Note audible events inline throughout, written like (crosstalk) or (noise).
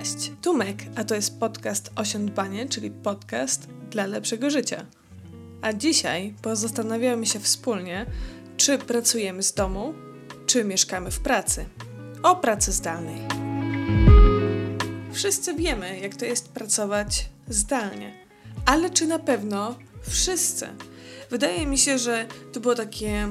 Cześć, Tumek, a to jest podcast Osiądbanie, czyli podcast dla lepszego życia. A dzisiaj pozastanawiamy się wspólnie, czy pracujemy z domu, czy mieszkamy w pracy. O pracy zdalnej. Wszyscy wiemy, jak to jest pracować zdalnie, ale czy na pewno wszyscy? Wydaje mi się, że to było takie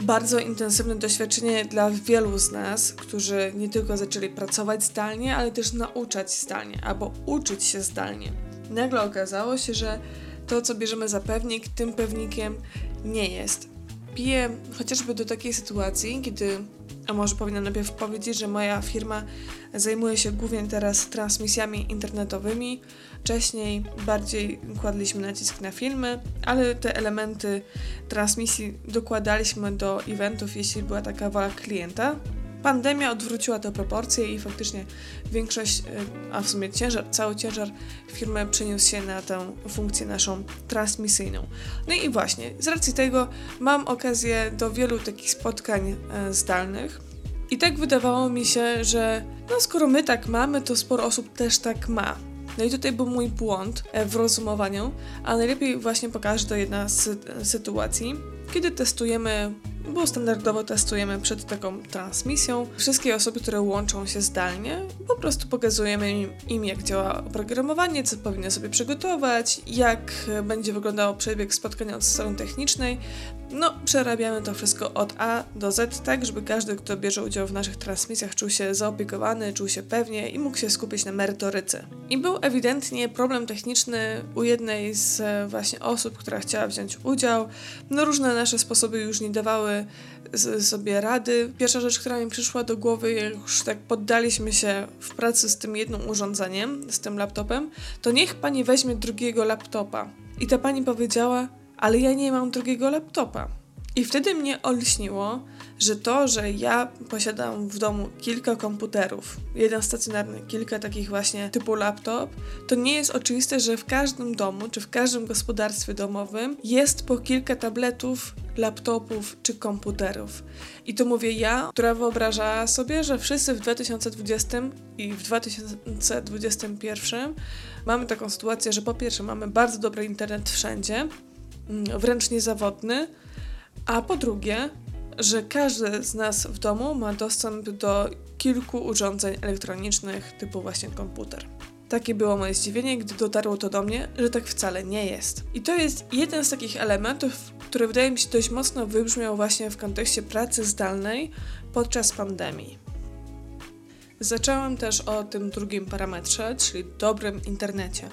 bardzo intensywne doświadczenie dla wielu z nas, którzy nie tylko zaczęli pracować zdalnie, ale też nauczać zdalnie albo uczyć się zdalnie. Nagle okazało się, że to, co bierzemy za pewnik, tym pewnikiem nie jest. Piję chociażby do takiej sytuacji, kiedy a może powinnam najpierw powiedzieć, że moja firma zajmuje się głównie teraz transmisjami internetowymi. Wcześniej bardziej kładliśmy nacisk na filmy, ale te elementy transmisji dokładaliśmy do eventów, jeśli była taka wola klienta. Pandemia odwróciła te proporcje i faktycznie większość, e, a w sumie ciężar, cały ciężar firmy przeniósł się na tę funkcję naszą transmisyjną. No i właśnie, z racji tego mam okazję do wielu takich spotkań e, zdalnych. I tak wydawało mi się, że no skoro my tak mamy, to sporo osób też tak ma. No i tutaj był mój błąd e, w rozumowaniu, a najlepiej właśnie pokażę to jedna z sytuacji, kiedy testujemy bo standardowo testujemy przed taką transmisją wszystkie osoby, które łączą się zdalnie. Po prostu pokazujemy im, im, jak działa oprogramowanie, co powinny sobie przygotować, jak będzie wyglądał przebieg spotkania od strony technicznej. No, przerabiamy to wszystko od A do Z, tak żeby każdy, kto bierze udział w naszych transmisjach, czuł się zaopiekowany, czuł się pewnie i mógł się skupić na merytoryce. I był ewidentnie problem techniczny u jednej z właśnie osób, która chciała wziąć udział. No, różne nasze sposoby już nie dawały sobie rady. Pierwsza rzecz, która mi przyszła do głowy, jak już tak poddaliśmy się w pracy z tym jednym urządzeniem, z tym laptopem, to niech pani weźmie drugiego laptopa. I ta pani powiedziała, ale ja nie mam drugiego laptopa. I wtedy mnie olśniło, że to, że ja posiadam w domu kilka komputerów, jeden stacjonarny, kilka takich właśnie typu laptop, to nie jest oczywiste, że w każdym domu czy w każdym gospodarstwie domowym jest po kilka tabletów, laptopów czy komputerów. I to mówię ja, która wyobraża sobie, że wszyscy w 2020 i w 2021 mamy taką sytuację, że po pierwsze mamy bardzo dobry internet wszędzie, wręcz niezawodny, a po drugie, że każdy z nas w domu ma dostęp do kilku urządzeń elektronicznych, typu właśnie komputer. Takie było moje zdziwienie, gdy dotarło to do mnie, że tak wcale nie jest. I to jest jeden z takich elementów, który wydaje mi się dość mocno wybrzmiał właśnie w kontekście pracy zdalnej podczas pandemii. Zaczęłam też o tym drugim parametrze, czyli dobrym internecie.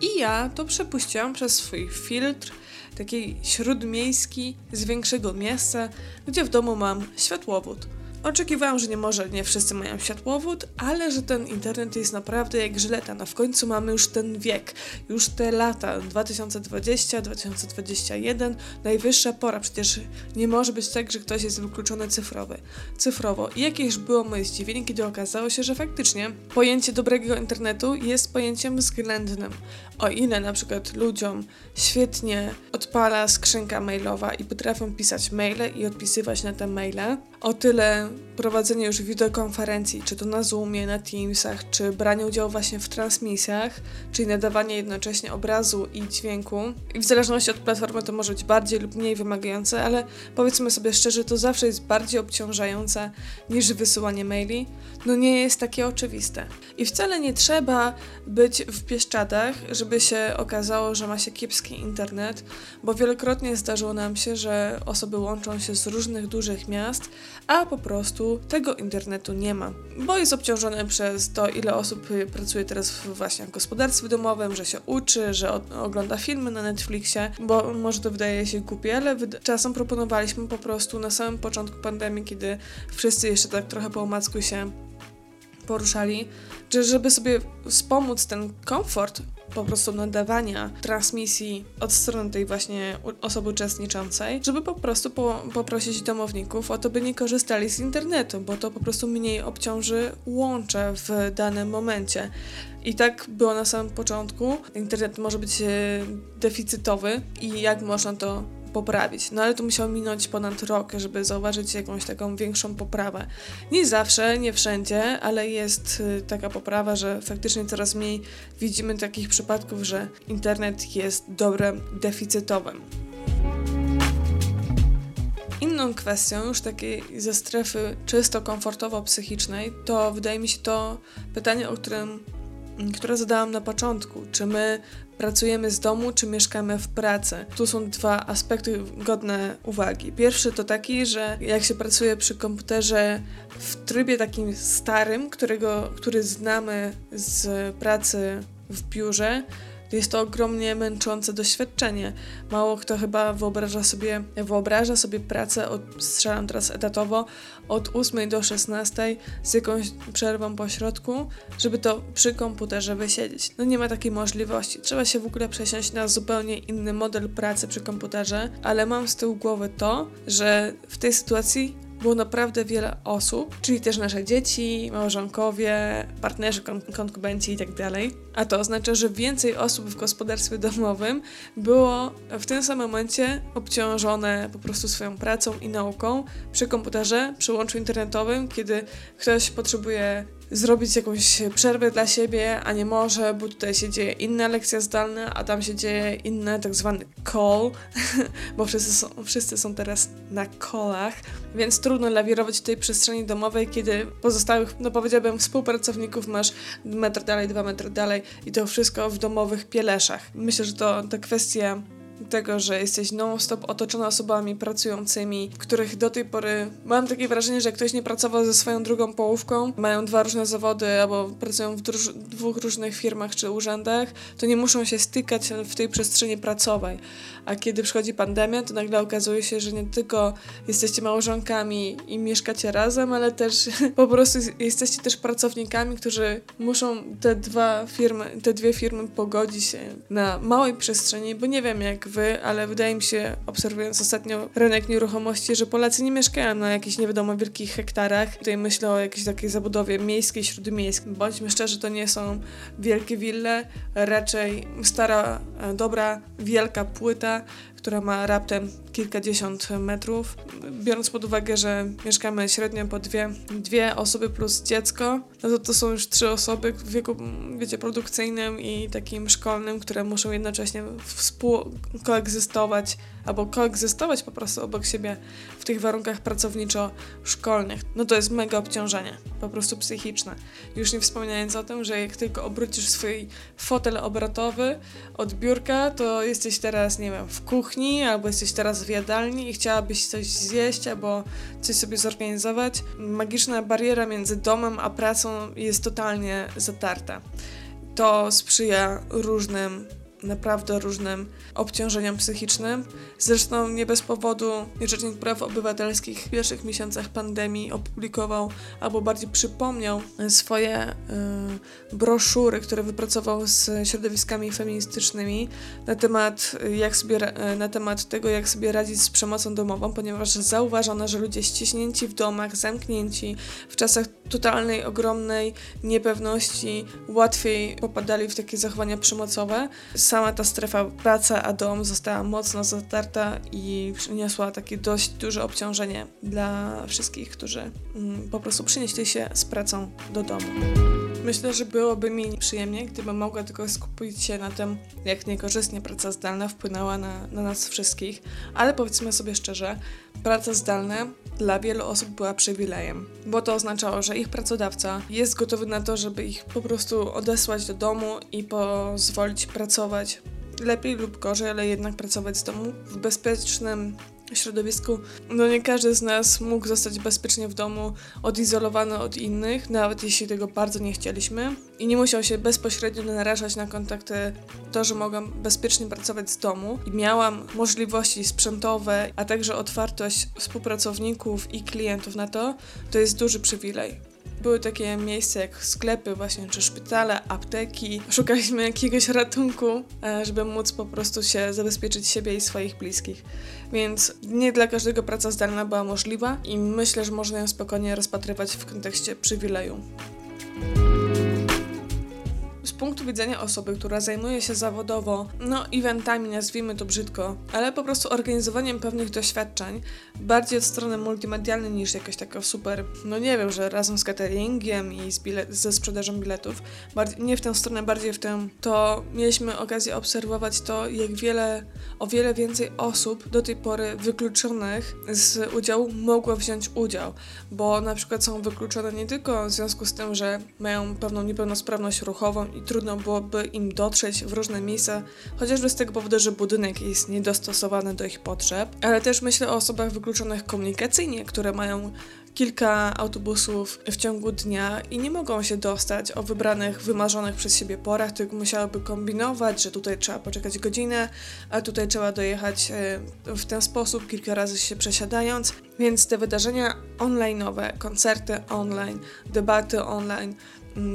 I ja to przepuściłam przez swój filtr taki śródmiejski z większego miasta, gdzie w domu mam światłowód. Oczekiwałam, że nie może nie wszyscy mają światłowód, ale że ten internet jest naprawdę jak żyleta. No w końcu mamy już ten wiek, już te lata 2020, 2021, najwyższa pora. Przecież nie może być tak, że ktoś jest wykluczony cyfrowy, cyfrowo. I jakież było moje zdziwienie, kiedy okazało się, że faktycznie pojęcie dobrego internetu jest pojęciem względnym. O ile na przykład ludziom świetnie odpala skrzynka mailowa i potrafią pisać maile i odpisywać na te maile, o tyle prowadzenie już wideokonferencji, czy to na Zoomie, na Teamsach, czy branie udziału właśnie w transmisjach, czyli nadawanie jednocześnie obrazu i dźwięku. I w zależności od platformy to może być bardziej lub mniej wymagające, ale powiedzmy sobie szczerze, to zawsze jest bardziej obciążające niż wysyłanie maili. No nie jest takie oczywiste. I wcale nie trzeba być w Pieszczadach, żeby się okazało, że ma się kiepski internet, bo wielokrotnie zdarzyło nam się, że osoby łączą się z różnych dużych miast, a po prostu tego internetu nie ma, bo jest obciążony przez to, ile osób pracuje teraz właśnie w gospodarstwie domowym, że się uczy, że ogląda filmy na Netflixie, bo może to wydaje się głupie, ale czasem proponowaliśmy po prostu na samym początku pandemii, kiedy wszyscy jeszcze tak trochę po omacku się poruszali, że żeby sobie wspomóc ten komfort po prostu nadawania transmisji od strony tej właśnie osoby uczestniczącej, żeby po prostu po, poprosić domowników o to, by nie korzystali z internetu, bo to po prostu mniej obciąży łącze w danym momencie. I tak było na samym początku. Internet może być e, deficytowy i jak można to poprawić. No ale to musiało minąć ponad rok, żeby zauważyć jakąś taką większą poprawę. Nie zawsze, nie wszędzie, ale jest y, taka poprawa, że faktycznie coraz mniej widzimy takich przypadków, że internet jest dobrem deficytowym. Inną kwestią, już takiej ze strefy czysto komfortowo-psychicznej, to wydaje mi się to pytanie, o którym, które zadałam na początku. Czy my pracujemy z domu, czy mieszkamy w pracy? Tu są dwa aspekty godne uwagi. Pierwszy to taki, że jak się pracuje przy komputerze w trybie takim starym, którego, który znamy z pracy w biurze, jest to ogromnie męczące doświadczenie. Mało kto chyba wyobraża sobie, wyobraża sobie pracę, od, strzelam teraz etatowo, od 8 do 16 z jakąś przerwą po środku, żeby to przy komputerze wysiedzieć. No nie ma takiej możliwości. Trzeba się w ogóle przesiąść na zupełnie inny model pracy przy komputerze, ale mam z tyłu głowy to, że w tej sytuacji było naprawdę wiele osób, czyli też nasze dzieci, małżonkowie, partnerzy, kon konkubenci itd. Tak A to oznacza, że więcej osób w gospodarstwie domowym było w tym samym momencie obciążone po prostu swoją pracą i nauką przy komputerze, przy łączu internetowym, kiedy ktoś potrzebuje zrobić jakąś przerwę dla siebie, a nie może, bo tutaj się dzieje inna lekcja zdalna, a tam się dzieje inny tak zwany call, (laughs) bo wszyscy są, wszyscy są teraz na callach, więc trudno lawirować w tej przestrzeni domowej, kiedy pozostałych, no powiedziałbym, współpracowników masz metr dalej, dwa metry dalej i to wszystko w domowych pieleszach. Myślę, że to ta kwestia tego, że jesteś non-stop otoczona osobami pracującymi, których do tej pory mam takie wrażenie, że ktoś nie pracował ze swoją drugą połówką, mają dwa różne zawody albo pracują w dwóch różnych firmach czy urzędach, to nie muszą się stykać w tej przestrzeni pracowej. A kiedy przychodzi pandemia, to nagle okazuje się, że nie tylko jesteście małżonkami i mieszkacie razem, ale też (laughs) po prostu jesteście też pracownikami, którzy muszą te dwa firmy, te dwie firmy pogodzić się na małej przestrzeni, bo nie wiem jak wy, ale wydaje mi się, obserwując ostatnio rynek nieruchomości, że Polacy nie mieszkają na jakichś nie wiadomo wielkich hektarach. Tutaj myślę o jakiejś takiej zabudowie miejskiej, śródmiejskiej. Bądźmy szczerzy, to nie są wielkie wille, raczej stara, e, dobra, wielka płyta, która ma raptem kilkadziesiąt metrów. Biorąc pod uwagę, że mieszkamy średnio po dwie, dwie osoby plus dziecko, no to to są już trzy osoby w wieku, wiecie, produkcyjnym i takim szkolnym, które muszą jednocześnie współkoegzystować albo koegzystować po prostu obok siebie w tych warunkach pracowniczo-szkolnych. No to jest mega obciążenie, po prostu psychiczne. Już nie wspominając o tym, że jak tylko obrócisz swój fotel obrotowy od biurka, to jesteś teraz, nie wiem, w kuchni, albo jesteś teraz w jadalni i chciałabyś coś zjeść, albo coś sobie zorganizować. Magiczna bariera między domem a pracą jest totalnie zatarta. To sprzyja różnym naprawdę różnym obciążeniom psychicznym. Zresztą nie bez powodu Rzecznik Praw Obywatelskich w pierwszych miesiącach pandemii opublikował, albo bardziej przypomniał swoje y, broszury, które wypracował z środowiskami feministycznymi na temat, jak sobie, na temat tego, jak sobie radzić z przemocą domową, ponieważ zauważono, że ludzie ściśnięci w domach, zamknięci w czasach totalnej, ogromnej niepewności łatwiej popadali w takie zachowania przemocowe sama ta strefa praca a dom została mocno zatarta i przyniosła takie dość duże obciążenie dla wszystkich, którzy mm, po prostu przynieśli się z pracą do domu. Myślę, że byłoby mi przyjemnie, gdybym mogła tylko skupić się na tym, jak niekorzystnie praca zdalna wpłynęła na, na nas wszystkich, ale powiedzmy sobie szczerze, praca zdalna dla wielu osób była przywilejem, bo to oznaczało, że ich pracodawca jest gotowy na to, żeby ich po prostu odesłać do domu i pozwolić pracować lepiej lub gorzej, ale jednak pracować z domu w bezpiecznym środowisku. No nie każdy z nas mógł zostać bezpiecznie w domu, odizolowany od innych, nawet jeśli tego bardzo nie chcieliśmy. I nie musiał się bezpośrednio narażać na kontakty, to, że mogłam bezpiecznie pracować z domu. I miałam możliwości sprzętowe, a także otwartość współpracowników i klientów na to, to jest duży przywilej. Były takie miejsca jak sklepy właśnie, czy szpitale, apteki. Szukaliśmy jakiegoś ratunku, e, żeby móc po prostu się zabezpieczyć siebie i swoich bliskich. Więc nie dla każdego praca zdalna była możliwa i myślę, że można ją spokojnie rozpatrywać w kontekście przywileju punktu widzenia osoby, która zajmuje się zawodowo, no, eventami, nazwijmy to brzydko, ale po prostu organizowaniem pewnych doświadczeń, bardziej od strony multimedialnej niż jakoś taka super, no nie wiem, że razem z cateringiem i z bilet, ze sprzedażą biletów, bardziej, nie w tę stronę, bardziej w tę, to mieliśmy okazję obserwować to, jak wiele, o wiele więcej osób do tej pory wykluczonych z udziału mogło wziąć udział, bo na przykład są wykluczone nie tylko w związku z tym, że mają pewną niepełnosprawność ruchową i trudno byłoby im dotrzeć w różne miejsca, chociażby z tego powodu, że budynek jest niedostosowany do ich potrzeb, ale też myślę o osobach wykluczonych komunikacyjnie, które mają kilka autobusów w ciągu dnia i nie mogą się dostać o wybranych, wymarzonych przez siebie porach, tylko musiałyby kombinować, że tutaj trzeba poczekać godzinę, a tutaj trzeba dojechać e, w ten sposób, kilka razy się przesiadając. Więc te wydarzenia online'owe, koncerty online, debaty online,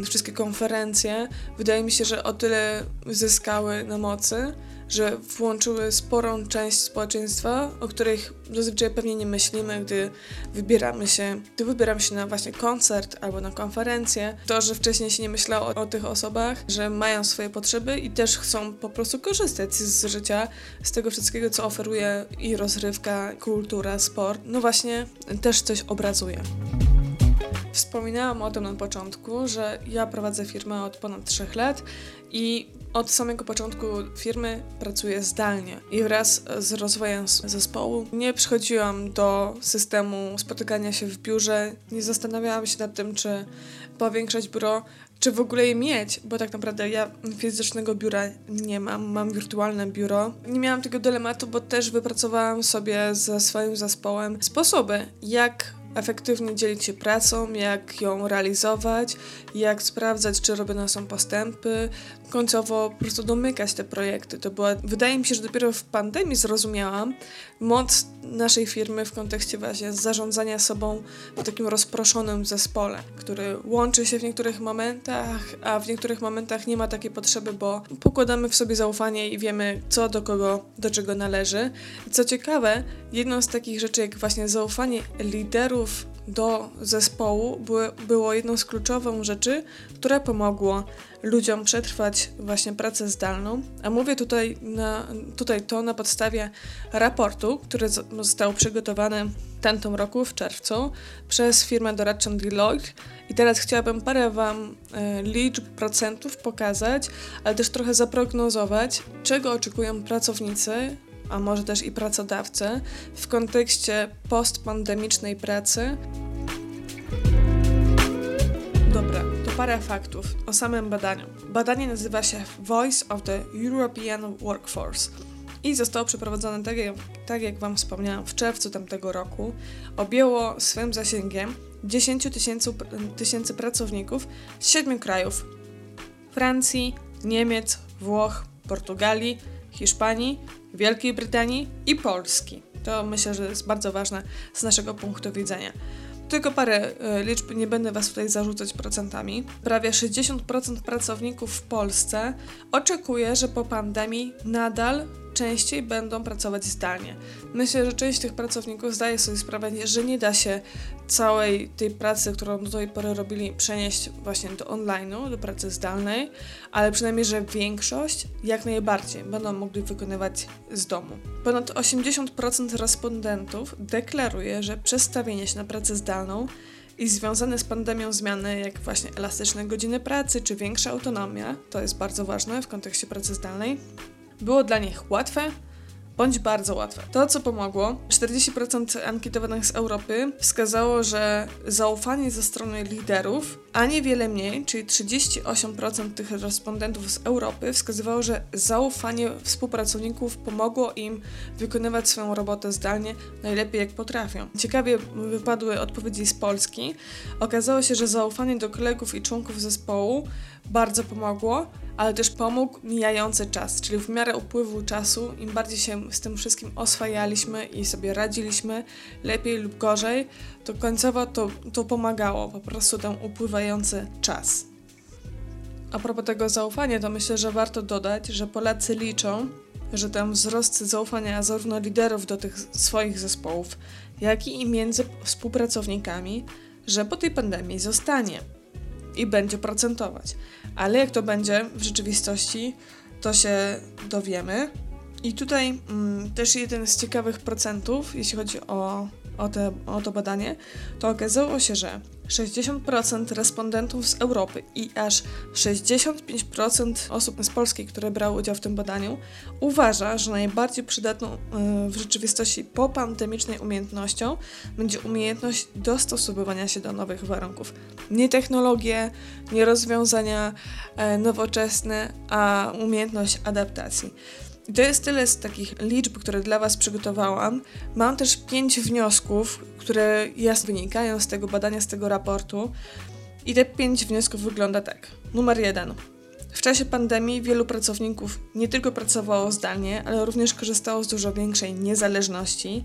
wszystkie konferencje, wydaje mi się, że o tyle zyskały na mocy, że włączyły sporą część społeczeństwa, o których zazwyczaj pewnie nie myślimy, gdy wybieramy się, gdy wybieram się na właśnie koncert albo na konferencję. To, że wcześniej się nie myślało o, o tych osobach, że mają swoje potrzeby i też chcą po prostu korzystać z życia, z tego wszystkiego, co oferuje i rozrywka, kultura, sport, no właśnie też coś obrazuje. Wspominałam o tym na początku, że ja prowadzę firmę od ponad 3 lat i od samego początku firmy pracuję zdalnie. I wraz z rozwojem zespołu nie przychodziłam do systemu spotykania się w biurze, nie zastanawiałam się nad tym, czy powiększać biuro, czy w ogóle je mieć, bo tak naprawdę ja fizycznego biura nie mam, mam wirtualne biuro. Nie miałam tego dylematu, bo też wypracowałam sobie ze swoim zespołem sposoby, jak efektywnie dzielić się pracą, jak ją realizować, jak sprawdzać, czy robione są postępy, końcowo po prostu domykać te projekty. To była, wydaje mi się, że dopiero w pandemii zrozumiałam moc naszej firmy w kontekście właśnie zarządzania sobą w takim rozproszonym zespole, który łączy się w niektórych momentach, a w niektórych momentach nie ma takiej potrzeby, bo pokładamy w sobie zaufanie i wiemy, co do kogo, do czego należy. I co ciekawe, jedną z takich rzeczy, jak właśnie zaufanie liderów do zespołu było, było jedną z kluczowych rzeczy, które pomogło ludziom przetrwać właśnie pracę zdalną. A mówię tutaj, na, tutaj to na podstawie raportu, który został przygotowany tamtym roku, w czerwcu, przez firmę doradczą Deloitte. I teraz chciałabym parę Wam e, liczb, procentów pokazać, ale też trochę zaprognozować, czego oczekują pracownicy a może też i pracodawcy w kontekście postpandemicznej pracy. Dobra, to parę faktów o samym badaniu. Badanie nazywa się Voice of the European Workforce i zostało przeprowadzone, tak jak, tak jak Wam wspomniałam, w czerwcu tamtego roku. Objęło swym zasięgiem 10 tysięcy pracowników z siedmiu krajów: Francji, Niemiec, Włoch, Portugalii, Hiszpanii, Wielkiej Brytanii i Polski. To myślę, że jest bardzo ważne z naszego punktu widzenia. Tylko parę e, liczb, nie będę Was tutaj zarzucać procentami. Prawie 60% pracowników w Polsce oczekuje, że po pandemii nadal częściej będą pracować zdalnie. Myślę, że część tych pracowników zdaje sobie sprawę, że nie da się całej tej pracy, którą do tej pory robili, przenieść właśnie do online'u, do pracy zdalnej, ale przynajmniej, że większość jak najbardziej będą mogli wykonywać z domu. Ponad 80% respondentów deklaruje, że przestawienie się na pracę zdalną i związane z pandemią zmiany, jak właśnie elastyczne godziny pracy czy większa autonomia, to jest bardzo ważne w kontekście pracy zdalnej, było dla nich łatwe bądź bardzo łatwe. To, co pomogło, 40% ankietowanych z Europy wskazało, że zaufanie ze strony liderów, a niewiele mniej, czyli 38% tych respondentów z Europy wskazywało, że zaufanie współpracowników pomogło im wykonywać swoją robotę zdalnie najlepiej jak potrafią. Ciekawie wypadły odpowiedzi z Polski. Okazało się, że zaufanie do kolegów i członków zespołu bardzo pomogło, ale też pomógł mijający czas, czyli w miarę upływu czasu, im bardziej się z tym wszystkim oswajaliśmy i sobie radziliśmy, lepiej lub gorzej, to końcowo to, to pomagało, po prostu ten upływający czas. A propos tego zaufania, to myślę, że warto dodać, że Polacy liczą, że ten wzrost zaufania zarówno liderów do tych swoich zespołów, jak i między współpracownikami, że po tej pandemii zostanie. I będzie procentować. Ale jak to będzie w rzeczywistości, to się dowiemy. I tutaj mm, też jeden z ciekawych procentów, jeśli chodzi o, o, te, o to badanie, to okazało się, że 60% respondentów z Europy i aż 65% osób z Polski, które brały udział w tym badaniu, uważa, że najbardziej przydatną e, w rzeczywistości popandemicznej umiejętnością będzie umiejętność dostosowywania się do nowych warunków. Nie technologie, nie rozwiązania e, nowoczesne, a umiejętność adaptacji. I to jest tyle z takich liczb, które dla Was przygotowałam. Mam też pięć wniosków, które jasno wynikają z tego badania, z tego raportu. I te pięć wniosków wygląda tak. Numer jeden. W czasie pandemii wielu pracowników nie tylko pracowało zdalnie, ale również korzystało z dużo większej niezależności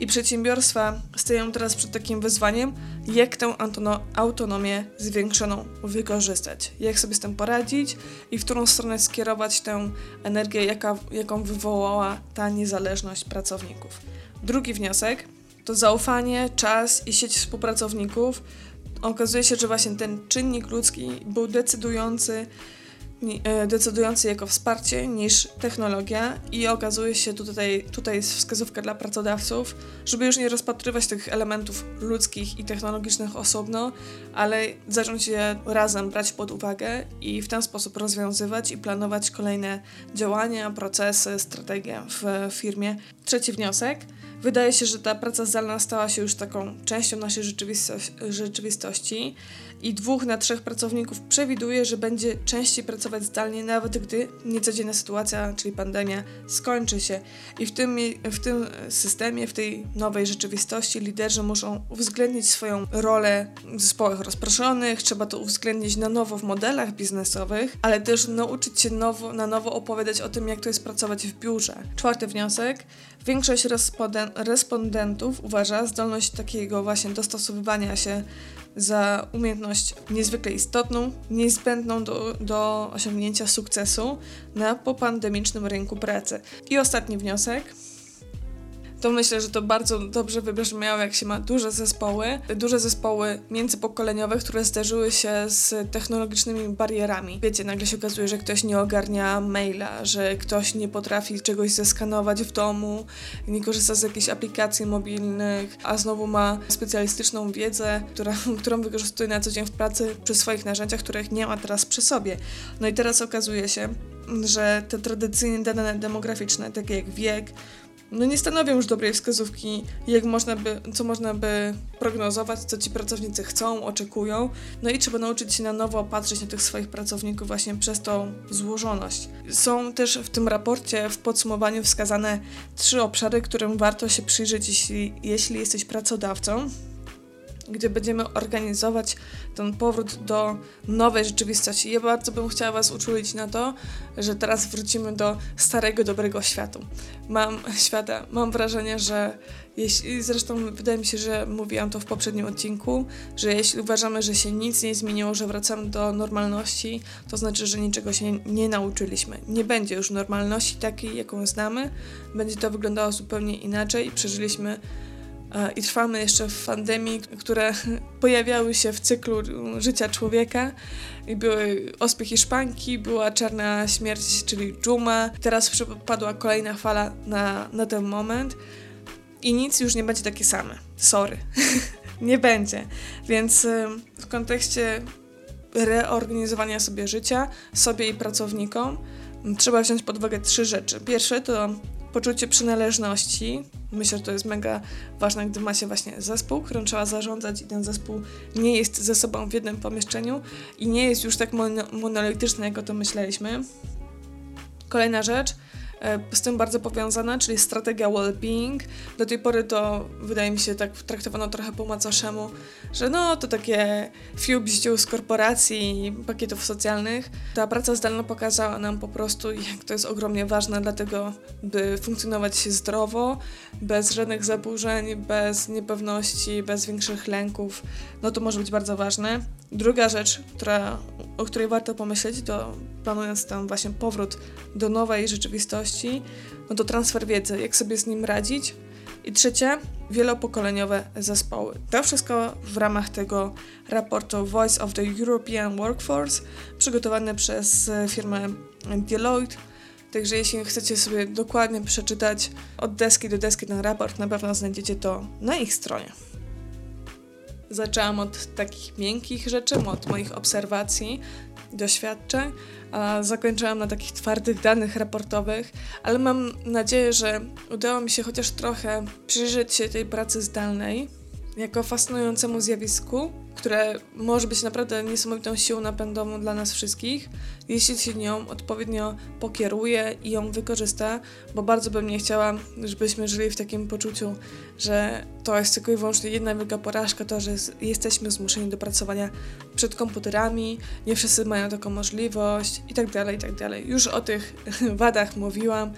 i przedsiębiorstwa stoją teraz przed takim wyzwaniem, jak tę autonomię zwiększoną wykorzystać, jak sobie z tym poradzić i w którą stronę skierować tę energię, jaka, jaką wywołała ta niezależność pracowników. Drugi wniosek to zaufanie, czas i sieć współpracowników. Okazuje się, że właśnie ten czynnik ludzki był decydujący decydujący jako wsparcie niż technologia i okazuje się tutaj, tutaj jest wskazówka dla pracodawców, żeby już nie rozpatrywać tych elementów ludzkich i technologicznych osobno, ale zacząć je razem brać pod uwagę i w ten sposób rozwiązywać i planować kolejne działania, procesy, strategie w firmie. Trzeci wniosek. Wydaje się, że ta praca zdalna stała się już taką częścią naszej rzeczywistości i dwóch na trzech pracowników przewiduje, że będzie częściej pracować zdalnie, nawet gdy niecodzienna sytuacja, czyli pandemia, skończy się. I w tym, w tym systemie, w tej nowej rzeczywistości liderzy muszą uwzględnić swoją rolę w zespołach rozproszonych, trzeba to uwzględnić na nowo w modelach biznesowych, ale też nauczyć się nowo, na nowo opowiadać o tym, jak to jest pracować w biurze. Czwarty wniosek. Większość respondentów uważa zdolność takiego właśnie dostosowywania się za umiejętność niezwykle istotną, niezbędną do, do osiągnięcia sukcesu na popandemicznym rynku pracy. I ostatni wniosek to myślę, że to bardzo dobrze wybrzmiało, jak się ma duże zespoły, duże zespoły międzypokoleniowe, które zderzyły się z technologicznymi barierami. Wiecie, nagle się okazuje, że ktoś nie ogarnia maila, że ktoś nie potrafi czegoś zeskanować w domu, nie korzysta z jakichś aplikacji mobilnych, a znowu ma specjalistyczną wiedzę, która, (laughs) którą wykorzystuje na co dzień w pracy przy swoich narzędziach, których nie ma teraz przy sobie. No i teraz okazuje się, że te tradycyjne dane demograficzne, takie jak wiek, no nie stanowią już dobrej wskazówki, jak można by, co można by prognozować, co ci pracownicy chcą, oczekują. No i trzeba nauczyć się na nowo patrzeć na tych swoich pracowników właśnie przez tą złożoność. Są też w tym raporcie w podsumowaniu wskazane trzy obszary, którym warto się przyjrzeć, jeśli, jeśli jesteś pracodawcą gdzie będziemy organizować ten powrót do nowej rzeczywistości. Ja bardzo bym chciała Was uczulić na to, że teraz wrócimy do starego, dobrego światu. Mam świata, mam wrażenie, że jeśli, zresztą wydaje mi się, że mówiłam to w poprzednim odcinku, że jeśli uważamy, że się nic nie zmieniło, że wracamy do normalności, to znaczy, że niczego się nie nauczyliśmy. Nie będzie już normalności takiej, jaką znamy, będzie to wyglądało zupełnie inaczej przeżyliśmy i trwamy jeszcze w pandemii, które pojawiały się w cyklu życia człowieka. I były ospy hiszpanki, była czarna śmierć, czyli dżuma. Teraz przypadła kolejna fala na, na ten moment i nic już nie będzie takie same. Sorry. (laughs) nie będzie. Więc w kontekście reorganizowania sobie życia, sobie i pracownikom, trzeba wziąć pod uwagę trzy rzeczy. Pierwsze to poczucie przynależności. Myślę, że to jest mega ważne, gdy ma się właśnie zespół, którym trzeba zarządzać i ten zespół nie jest ze sobą w jednym pomieszczeniu i nie jest już tak monolityczny, jak o to myśleliśmy. Kolejna rzecz, z tym bardzo powiązana, czyli strategia well-being. Do tej pory to wydaje mi się tak traktowano trochę po macoszemu, że no to takie few bździł z korporacji i pakietów socjalnych. Ta praca zdalna pokazała nam po prostu, jak to jest ogromnie ważne, dlatego by funkcjonować zdrowo, bez żadnych zaburzeń, bez niepewności, bez większych lęków. No to może być bardzo ważne. Druga rzecz, która, o której warto pomyśleć, to planując tam właśnie powrót do nowej rzeczywistości, no to transfer wiedzy, jak sobie z nim radzić. I trzecie, wielopokoleniowe zespoły. To wszystko w ramach tego raportu Voice of the European Workforce, przygotowany przez firmę Deloitte. Także jeśli chcecie sobie dokładnie przeczytać od deski do deski ten raport, na pewno znajdziecie to na ich stronie. Zaczęłam od takich miękkich rzeczy, od moich obserwacji, doświadczeń, a zakończyłam na takich twardych danych raportowych, ale mam nadzieję, że udało mi się chociaż trochę przyjrzeć się tej pracy zdalnej jako fascynującemu zjawisku, które może być naprawdę niesamowitą siłą napędową dla nas wszystkich, jeśli się nią odpowiednio pokieruje i ją wykorzysta, bo bardzo bym nie chciała, żebyśmy żyli w takim poczuciu, że to jest tylko i wyłącznie jedna wielka porażka, to, że jesteśmy zmuszeni do pracowania przed komputerami, nie wszyscy mają taką możliwość i tak dalej, i tak dalej. Już o tych (laughs) wadach mówiłam.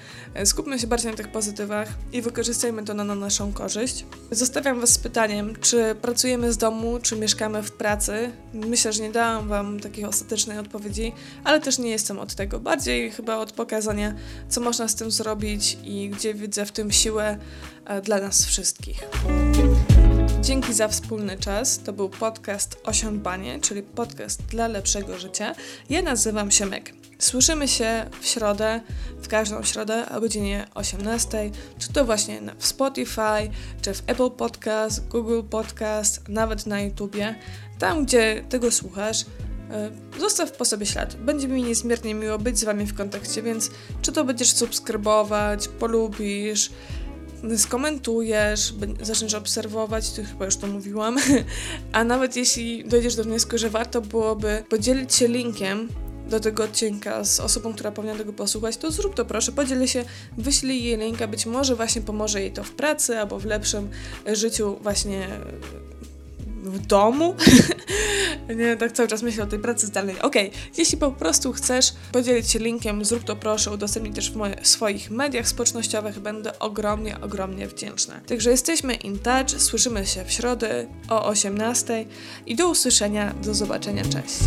Skupmy się bardziej na tych pozytywach i wykorzystajmy to na, na naszą korzyść. Zostawiam Was z pytaniem, czy pracujemy z domu, czy mieszkamy w pracy. Myślę, że nie dałam Wam takiej ostatecznej odpowiedzi, ale też nie jestem od tego. Bardziej chyba od pokazania, co można z tym zrobić i gdzie widzę w tym siłę e, dla nas wszystkich. Dzięki za wspólny czas. To był podcast Osiądbanie, czyli podcast dla lepszego życia. Ja nazywam się Meg. Słyszymy się w środę, w każdą środę o godzinie 18, czy to właśnie w Spotify, czy w Apple Podcast, Google Podcast, nawet na YouTubie. Tam, gdzie tego słuchasz, e, zostaw po sobie ślad. Będzie mi niezmiernie miło być z Wami w kontakcie, więc czy to będziesz subskrybować, polubisz, skomentujesz, zaczniesz obserwować, to chyba już to mówiłam, (laughs) a nawet jeśli dojdziesz do wniosku, że warto byłoby podzielić się linkiem do tego odcinka z osobą, która powinna tego posłuchać, to zrób to proszę, podziel się, wyślij jej linka, być może właśnie pomoże jej to w pracy albo w lepszym życiu właśnie w domu. (laughs) nie, tak cały czas myślę o tej pracy zdalnej. Okay. jeśli po prostu chcesz podzielić się linkiem, zrób to proszę, udostępnij też w moich, swoich mediach społecznościowych, będę ogromnie, ogromnie wdzięczna. Także jesteśmy in touch, słyszymy się w środę o 18 i do usłyszenia, do zobaczenia, cześć.